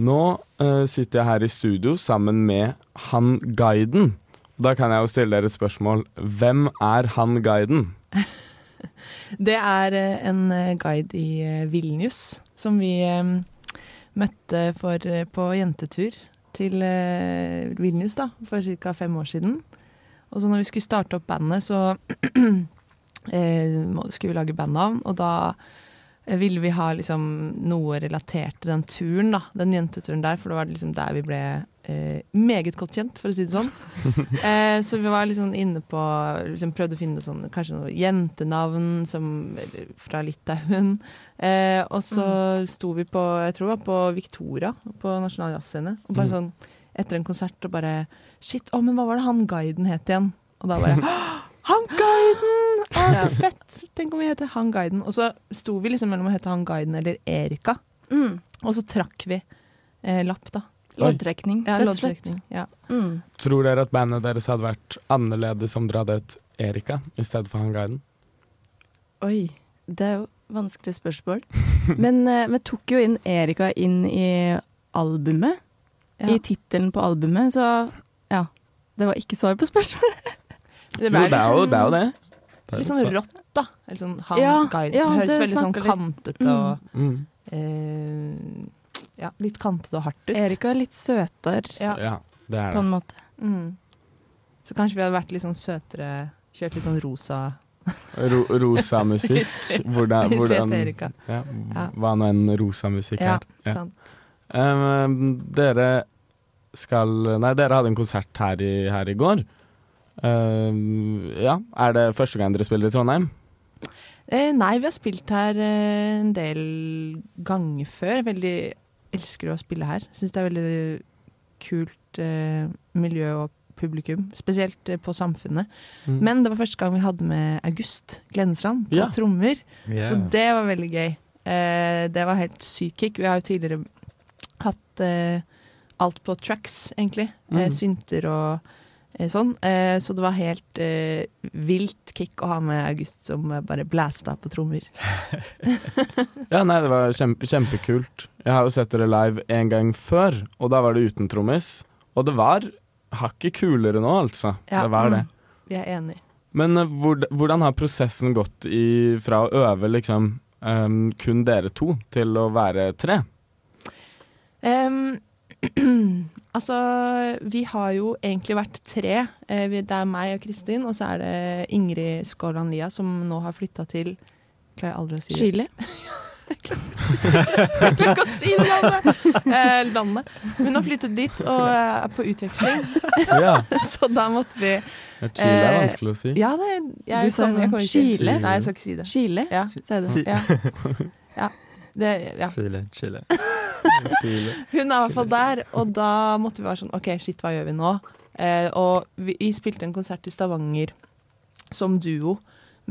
Nå uh, sitter jeg her i studio sammen med han guiden. Da kan jeg jo stille dere et spørsmål. Hvem er han guiden? Det er eh, en eh, guide i Vilnius som vi um, møtte for, på jentetur til uh, Vilnius da, for ca. fem år siden. Og så når vi skulle starte opp bandet, så uh, skulle vi lage bandnavn, og da ville vi ha liksom noe relatert til den turen, da, den jenteturen der, for det var liksom der vi ble eh, meget godt kjent, for å si det sånn. Eh, så vi var liksom inne på liksom Prøvde å finne sånn, kanskje noe jentenavn som, fra Litauen. Eh, og så sto vi på jeg tror det var på Victoria, på Nasjonal Jazzscene. Og bare Mm. sånn etter en konsert og bare Shit, å, men hva var det han guiden het igjen? Og da bare Han guiden! Å, så fett! Tenk om vi heter Han guiden. Og så sto vi liksom mellom å hete Han guiden eller Erika. Mm. Og så trakk vi eh, lapp, da. Loddtrekning, Ja, rett og slett. Ja. Mm. Tror dere at bandet deres hadde vært annerledes om dere hadde hett Erika i stedet for han guiden? Oi, det er jo vanskelig spørsmål. Men eh, vi tok jo inn Erika inn i albumet. Ja. I tittelen på albumet, så ja. Det var ikke svar på spørsmålet. Det Jo, det er jo det. Er jo det. Det litt sånn rått, da. Eller sånn han Ja, guide. ja, det høres det veldig sånn kantete og Mm. eh, Ja, litt kantete og hardt ut. Erika er litt søtere, Ja. Ja, det er det. på en måte. Mm. Så kanskje vi hadde vært litt sånn søtere, kjørt litt sånn rosa Ro rosa musikk. Hvordan, hvordan ja. Hva nå enn rosa musikk er. Ja. sant. Um, dere skal Nei, dere hadde en konsert her i, her i går. Um, ja, Er det første gang dere spiller i Trondheim? Eh, nei, vi har spilt her eh, en del ganger før. Veldig elsker å spille her. Syns det er veldig kult eh, miljø og publikum. Spesielt eh, på Samfunnet. Mm. Men det var første gang vi hadde med August Glennestrand på Ja. trommer. Yeah. Så det var veldig gøy. Eh, det var helt sykt kick. Vi har jo tidligere hatt alt på tracks, egentlig. Mm. synter og sånn. Eh, så det var helt eh, vilt kick å ha med August som eh, bare blæsta på trommer. Ja, nei, det var kjempe, kjempekult. Jeg har jo sett dere live en gang før, og da var det uten trommis. Og det var hakket kulere nå, altså. Ja. Det var det. Vi er enige. Men eh, hvor, hvordan har prosessen gått i, fra å øve liksom um, kun dere to til å være tre? Em, altså, vi har jo egentlig vært tre. Eh, det er meg og Kristin, og så er det Ingrid Skåland Lia som nå har flytta til Klarer aldri å si det. Chile. Jeg klarer ikke å si det navnet! Eh, landet. Hun har flyttet dit og er på utveksling, Ja, så da måtte vi Chile er Eh, vanskelig å si. Ja, det jeg Du sa kommer- jeg kommer ikke- Chile? Nei, jeg skal ikke si det. Chile, Ja. Si- Ja. ja. Det, ja. Chile, Chile. Hun er i hvert fall der, og da måtte vi være sånn OK, shit, hva gjør vi nå? Eh, og vi, vi spilte en konsert i Stavanger som duo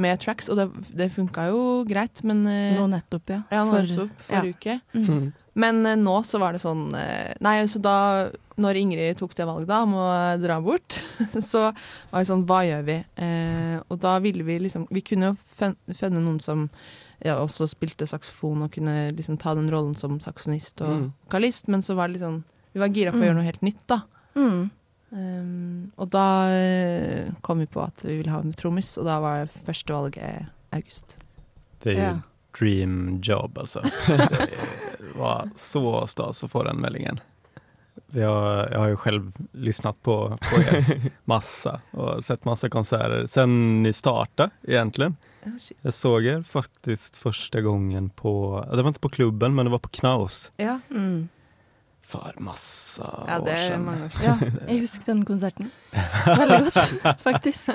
med tracks, og det, det funka jo greit, men eh, Nå nettopp, ja. Ja, nå For- nettopp, forrige uke. Mm. Men eh, nå så var det sånn eh, Nei, så da Når Ingrid tok det valget da om å dra bort, så var det sånn Hva gjør vi? Eh, og da ville vi liksom Vi kunne jo funnet noen som ja, også spilte saksofon og kunne liksom ta den rollen som saksofonist og Mm. vokalist, men så var det litt sånn Vi var gira på å Mm. gjøre noe helt nytt, da. Mm. Um, og da eh, kom vi på at vi ville ha en trommis, og da var første valget August. Det er jo Ja. dream job altså. Det var så stas å få den meldingen. Jag, jag har ju själv lyssnat på, på er massa och sett massa konserter sen ni startade egentligen. Oh, så Jag faktisk første gangen första på, det var ikke på klubben men det var på Knaus Ja, Mm. For masse ja det år er år siden. Ja, jeg husker den konserten. Veldig godt, faktisk.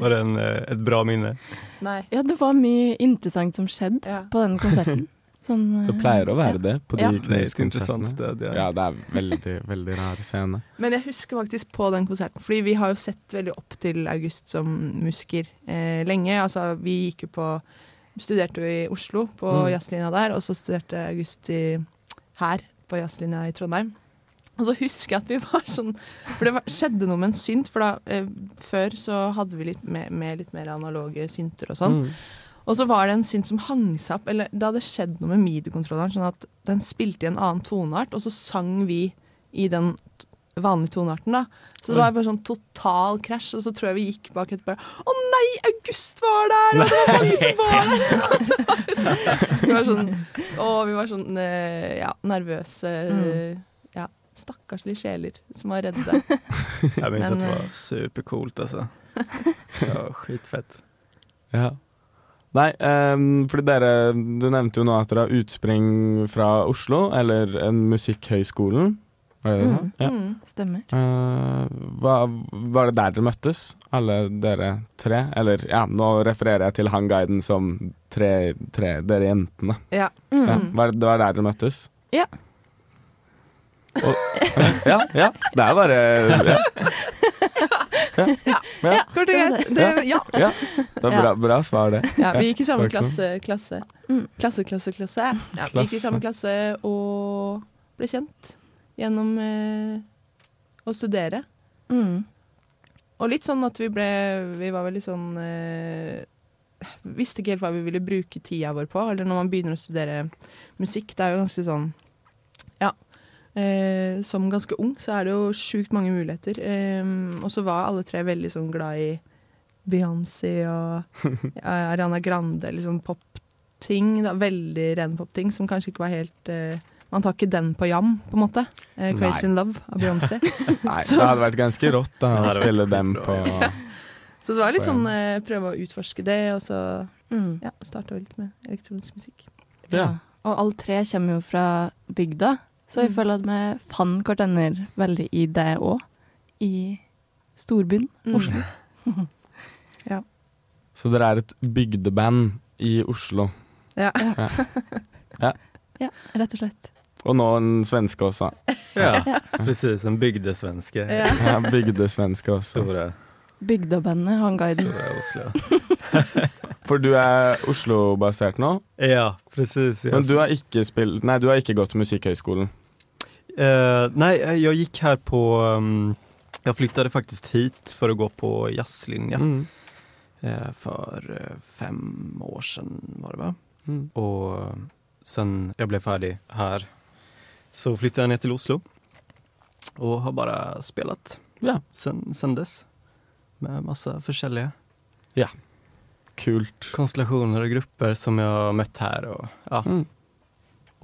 Var det en, et bra minne? Nei. Ja, det var mye interessant som skjedde Ja. på den konserten. Sånn, Det eh, pleier å være ja. det på de Ja. Knaus-konsertene. sted. Ja. Ja, det er veldig, veldig rar scene. Men jeg husker faktisk på den konserten, fordi vi har jo sett veldig opp til August som musiker eh, lenge. Altså, vi gikk jo på Studerte jo i Oslo, på Mm. jazzlinja der, og så studerte August i, her, på jazzlinja i Trondheim. Og så husker jeg at vi var sånn For det var, skjedde noe med en synt, for da eh, før så hadde vi litt med, med litt mer analoge synter og sånn. Mm. Og så var det en synt som hang seg opp, eller det hadde skjedd noe med midi-kontrolleren, sånn at den spilte i en annen toneart, og så sang vi i den vanlige tonearten, da. Så det var bare sånn total krasj, og så tror jeg vi gikk bak etterpå Å nei, August var der, og det var mange som var der! Så var vi var sånn Og vi var sånn eh, ja, nervøse Mm. ja, stakkarslige sjeler som var redde. jeg minnes at att det eh, var supercoolt altså. Det Ja, skitfett. Ja. Nei, um, fordi dere Du nevnte jo nå at dere har utspring fra Oslo, eller en Musikkhøgskolen. Mm. Ja. Mm. Stemmer. Uh, hva, var det der dere møttes, alle dere tre? Eller ja, nå refererer jeg til han guiden som tre, tre dere jentene. Ja. Mm. Ja, var, det var der dere møttes? Ja. Og, ja, ja. Det er bare ja. Ja, ja, Kort og greit. Det, ja. ja. Det er bra, bra svar, det. ja, vi gikk i samme klasse. klasse. Mm. Klasse, klasse, klasse. Ja, vi gikk i samme klasse og ble kjent gjennom eh, å studere. Mm. Og litt sånn at vi ble Vi var veldig sånn eh, Visste ikke helt hva vi ville bruke tida vår på. Eller når man begynner å studere musikk, det er jo ganske sånn. Eh, som ganske ung så er det jo sjukt mange muligheter. Eh, og så var alle tre veldig sånn glad i Beyoncé og Ariana Grande, litt sånn popting. Veldig ren popting som kanskje ikke var helt eh, Man tar ikke den på jam, på en måte. Eh, 'Crazy Nei. in Love' av Beyoncé. Nei, det hadde vært ganske rått da, å spille den dem ja. på Så det var litt sånn eh, prøve å utforske det, og så Mm. ja, starta vi litt med elektronisk musikk. Ja. Og alle tre kommer jo fra bygda, så jeg Mm. føler at vi fant hverandre veldig i det òg. I storbyen Mm. ja. Så dere er et bygdeband i Oslo. Ja. Ja, rett og slett. Og nå en svenske også. Ja, precis. En bygdesvenske. Ja. Ja, bygdesvenske også. Stora, Bygdebandet, han guiden. stora Oslo. For du er Oslo-basert nå, Ja, precis. men du har ikke spilt Nei, du har ikke gått Musikkhøgskolen. Uh, nei, jeg gikk her på... Um, Jeg flyttet faktisk hit for å gå på jazzlinja. Mm. Uh, för eh, fem år siden, var det va? Mm. Og sen jeg ble ferdig her, så flyttet jeg ned til Oslo Og har bare spilt Ja, sen, sen dess. Med Ja. försäljare. Kult. Konstellasjoner og grupper som jeg har møtt her. Og, ja. Mm.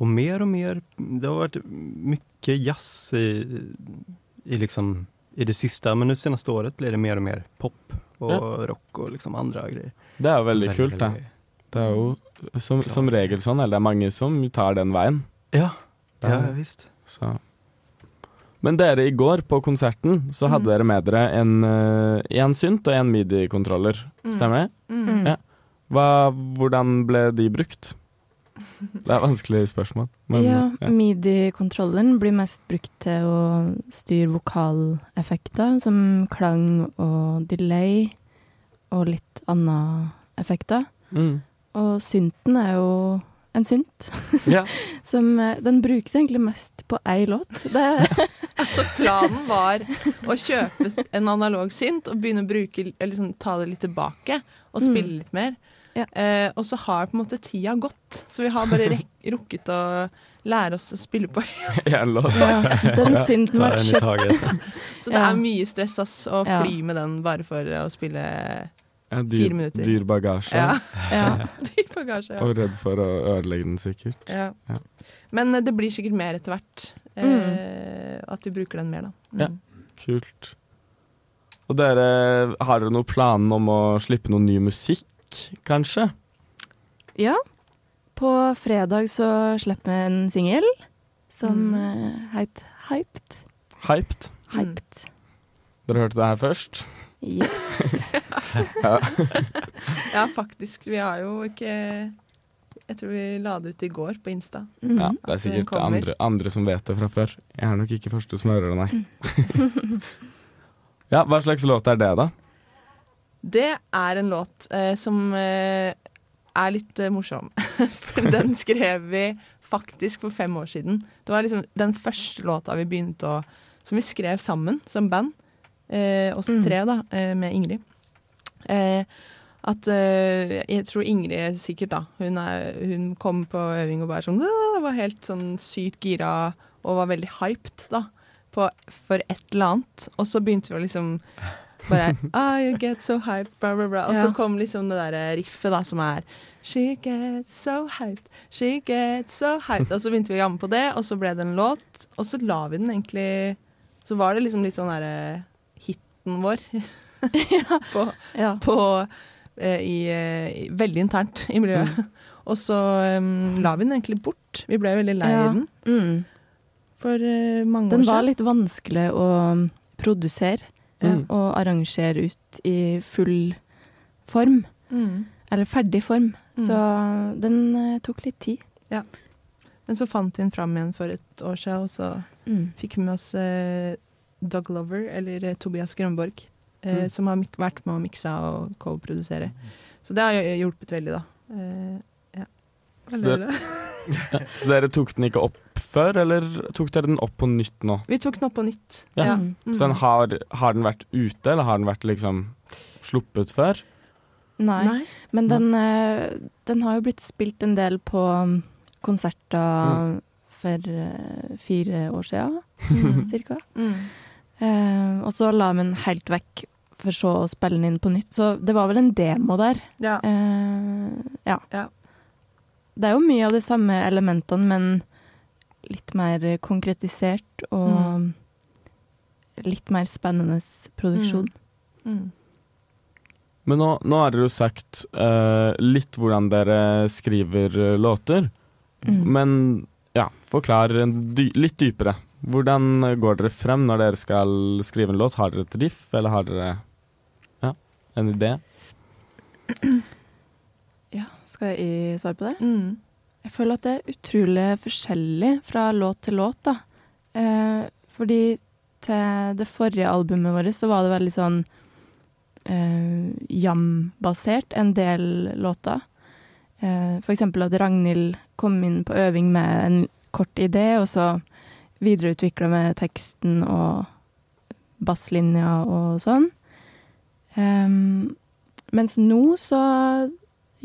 og mer og mer, det har vært mye jazz i, i, liksom, i det siste, men det seneste året blir det mer og mer pop og Ja. rock og liksom andre greier. Det er jo veldig kult, da. Det er jo som, som regel sånn, eller det er mange som tar den veien. Ja, ja, visst. Så. Men dere, i går på konserten så hadde Mm. dere med dere en, eh, en synt og en midi-kontroller. Mm. Stemmer det? Mm. Ja. Hva, hvordan ble de brukt? Det er et vanskelig spørsmål. Men, ja, ja. Midi-kontrolleren blir mest brukt til å styre vokaleffekter, som klang og delay, og litt andre effekter. Mm. Og synten er jo en synt, ja. som eh, Den brukes egentlig mest på én låt. Det, Så planen var å kjøpe en analog synt og begynne å bruke, eller liksom, ta det litt tilbake og Mm. spille litt mer. Ja. Eh, og så har på en måte tida gått, så vi har bare rek rukket å lære oss å spille på. En låt. ja, den synten var kjøpt. Så det er mye stress ass, å Ja. fly med den bare for å spille Ja, dyr, Fire minutter. dyr bagasje. Ja, ja. dyr bagasje. Ja. Og redd for å ødelegge den, sikkert. Ja. Ja. Men eh, det blir sikkert mer etter hvert. Eh, At vi bruker den mer, da. Mm. Ja. Kult. Og dere, har dere noen planer om å slippe noe ny musikk, kanskje? ja. På fredag så slipper vi en singel som Mm. eh, heter Hyped. Hyped. Mm. Hyped. Dere hørte det her først? Yes. Ja. Ja, faktisk. Vi har jo ikke Jeg tror vi la det ut i går på Insta. Mhm. ja det er sikkert det andre, andre som vet det fra før. Jeg er nok ikke første som hører det, nei. ja, hva slags låt er det, da? Det er en låt eh, som eh, er litt eh, morsom. For den skrev vi faktisk for fem år siden. Det var liksom den første låta vi begynte å Som vi skrev sammen som band. Eh, oss Mm. tre, da, eh, med Ingrid. Eh, At uh, Jeg tror Ingrid sikkert, da. Hun, er, hun kom på øving og bare sånn det var helt sånn sykt gira og var veldig hyped, da. På, for et eller annet. Og så begynte vi å liksom bare ah, you get so hyped, bla, bla, bla. Og så kom liksom det derre riffet, da, som er She gets so hyped, she gets so hyped. Og så begynte vi å jamme på det, og så ble det en låt. Og så la vi den egentlig Så var det liksom litt sånn derre hiten vår på, Ja. på eh, i, eh, i, Veldig internt i miljøet. Og så um, la vi den egentlig bort. Vi ble veldig lei Ja. den Mm. for uh, mange Den år var litt vanskelig å produsere Mm. og arrangere ut i full form. Mm. Eller ferdig form. Mm. Så den uh, tok litt tid. Ja. Men så fant vi den fram igjen for et år siden, og så Mm. fikk vi med oss uh, Doug Lover, eller eh, Tobias Grønborg, eh, Mm. som har vært med å mikse og co-produsere. Så det har hjulpet veldig, da. Eh, ja. Så det- Så dere tok den ikke opp før, eller tok dere den opp på nytt nå? Vi tok den opp på nytt. Ja. Ja. Mm. Mm. Så den har, har den vært ute, eller har den vært liksom sluppet før? Nei. Nei. Men den, eh, den har jo blitt spilt en del på konserter konserter for eh, fire år siden, Mm. cirka. Mm. Eh, og så la vi den helt vekk, for så å spille den inn på nytt. Så det var vel en demo der. Ja. Eh, ja. Ja. Det er jo mye av de samme elementene, men litt mer konkretisert og litt mer spennende produksjon. Mm. Men nå, nå har dere jo sagt eh, litt hvordan dere skriver eh, låter. Mm. Men ja, forklar dy litt dypere. Hvordan går dere frem når dere skal skrive en låt? Har dere et riff, eller har dere ja, en idé? Ja, skal jeg svare på det? Mm. Jeg føler at det er utrolig forskjellig fra låt til låt, da. Eh, fordi til det forrige albumet vårt så var det veldig sånn eh, jam-basert, en del låter. Eh, for eksempel at Ragnhild kom inn på øving med en kort idé, og så videreutvikla med teksten og basslinja og sånn. Um, mens nå så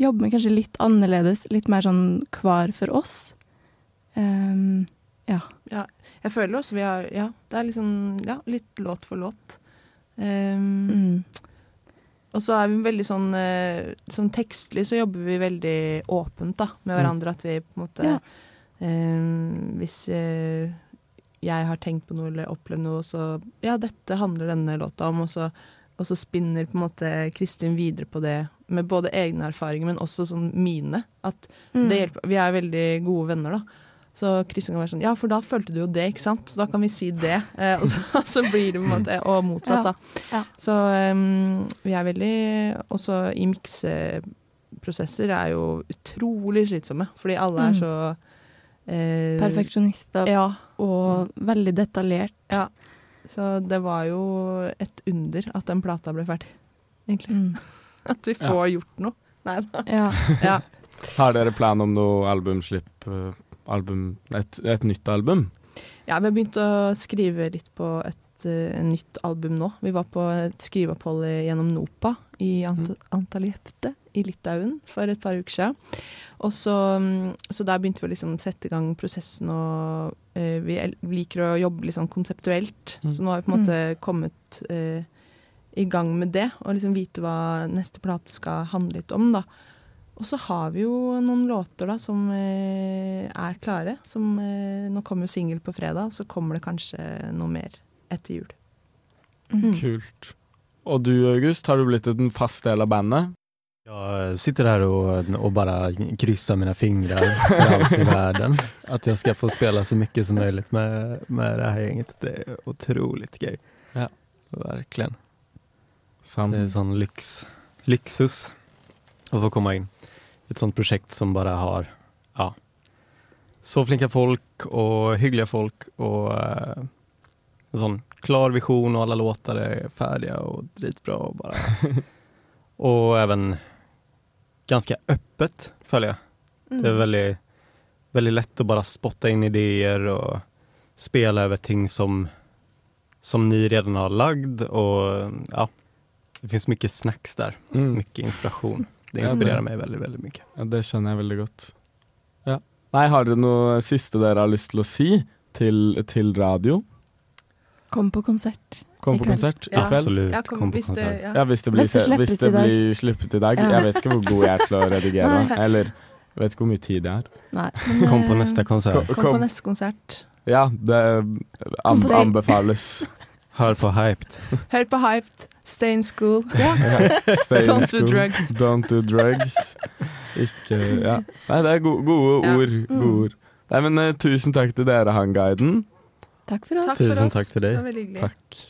jobber vi kanskje litt annerledes, litt mer sånn hver for oss. Um, ja. Jeg føler også vi har Ja, det er liksom ja, litt låt for låt. Um, Mm. Og så er vi veldig sånn eh, Som tekstlig så jobber vi veldig åpent da, med hverandre. At vi på en måte Ja. um, Hvis eh, jeg har tenkt på noe eller opplevd noe, så Ja, dette handler denne låta om, og så, og så spinner på en måte Kristin videre på det med både egne erfaringer, men også sånn mine. At Mm. det hjelper. Vi er veldig gode venner, da. Så Kristin kan være sånn Ja, for da følte du jo det, ikke sant? Så da kan vi si det. Eh, og, så, så blir det på en måte Og motsatt, da. Ja. Så um, vi er veldig Også i mikseprosesser er jo utrolig slitsomme, fordi alle er Mm. Eh, Perfeksjonister Ja. og veldig detaljert. Så det var jo et under at den plata ble ferdig, egentlig. Mm. At vi får gjort noe. Nei da. Ja. Ja. Har dere plan om noe albumslipp? eh, Album, et, et nytt album? Ja, vi har begynt å skrive litt på et eh, nytt album nå. Vi var på et skriveopphold gjennom NOPA i Ant Mm. Antaljepte i Litauen for et par uker siden. Og så, mm, så der begynte vi å liksom sette i gang prosessen, og uh, vi liker å jobbe litt sånn konseptuelt. Mm. Så nå har vi på en måte kommet uh, i gang med det, og liksom vite hva neste plate skal handle litt om, da. Og så har vi jo noen låter da som eh, er klare. Som, eh, nå kommer jo singel på fredag, og så kommer det kanskje noe mer etter jul. Mm. Kult. Og du August, har du blitt en fast del av bandet? Jeg sitter her og, og bare krysser mine fingre for alt i verden. At jeg skal få spille så mye som mulig med, med det her gjengen. Det er utrolig gøy. Ja. Virkelig. Sant. Det er sånn lyks, lyksus å få komme inn i et sånt prosjekt som bare har ja, så flinke folk og hyggelige folk og eh, en sån klar vision och alla låtar är färdiga och dritbra och bara och även ganska öppet följer jag. Mm. Det är väldigt, väldigt lätt att bara spotta in idéer och spela över ting som, som ni redan har lagd och ja, Det finns mycket snacks där, Mm. mycket inspiration. Det Ja, inspirerar det- mig väldigt, väldigt mycket. Ja, det skjønner jeg veldig godt. Ja. Nei, har dere noe siste dere har lyst til å si til, til radio? Kom på konsert. Kom på konsert i Ja. kveld? Absolut, Ja, kom, kom på hvis det, ja. Ja, hvis det blir, Hvis det hvis det blir sluppet i dag. Ja. Jeg vet ikke hvor god jeg er til å redigere. Eller jeg vet ikke hvor mye tid jeg har. Nei. men, Kom på neste konsert. Kom- Kom på neste konsert. Ja, det an anbefales. Hør på Hyped. Hør på Hyped, Stay in School. Ja. Stay in Don't do drugs. Don't do drugs. Ikke Ja. Nei, det er gode, gode Ja. ord. Mm. Ord. Nei, men uh, tusen takk til dere, Hangguiden. Takk for oss. Takk for Tusen oss. takk til deg. Det var veldig hyggelig. Takk.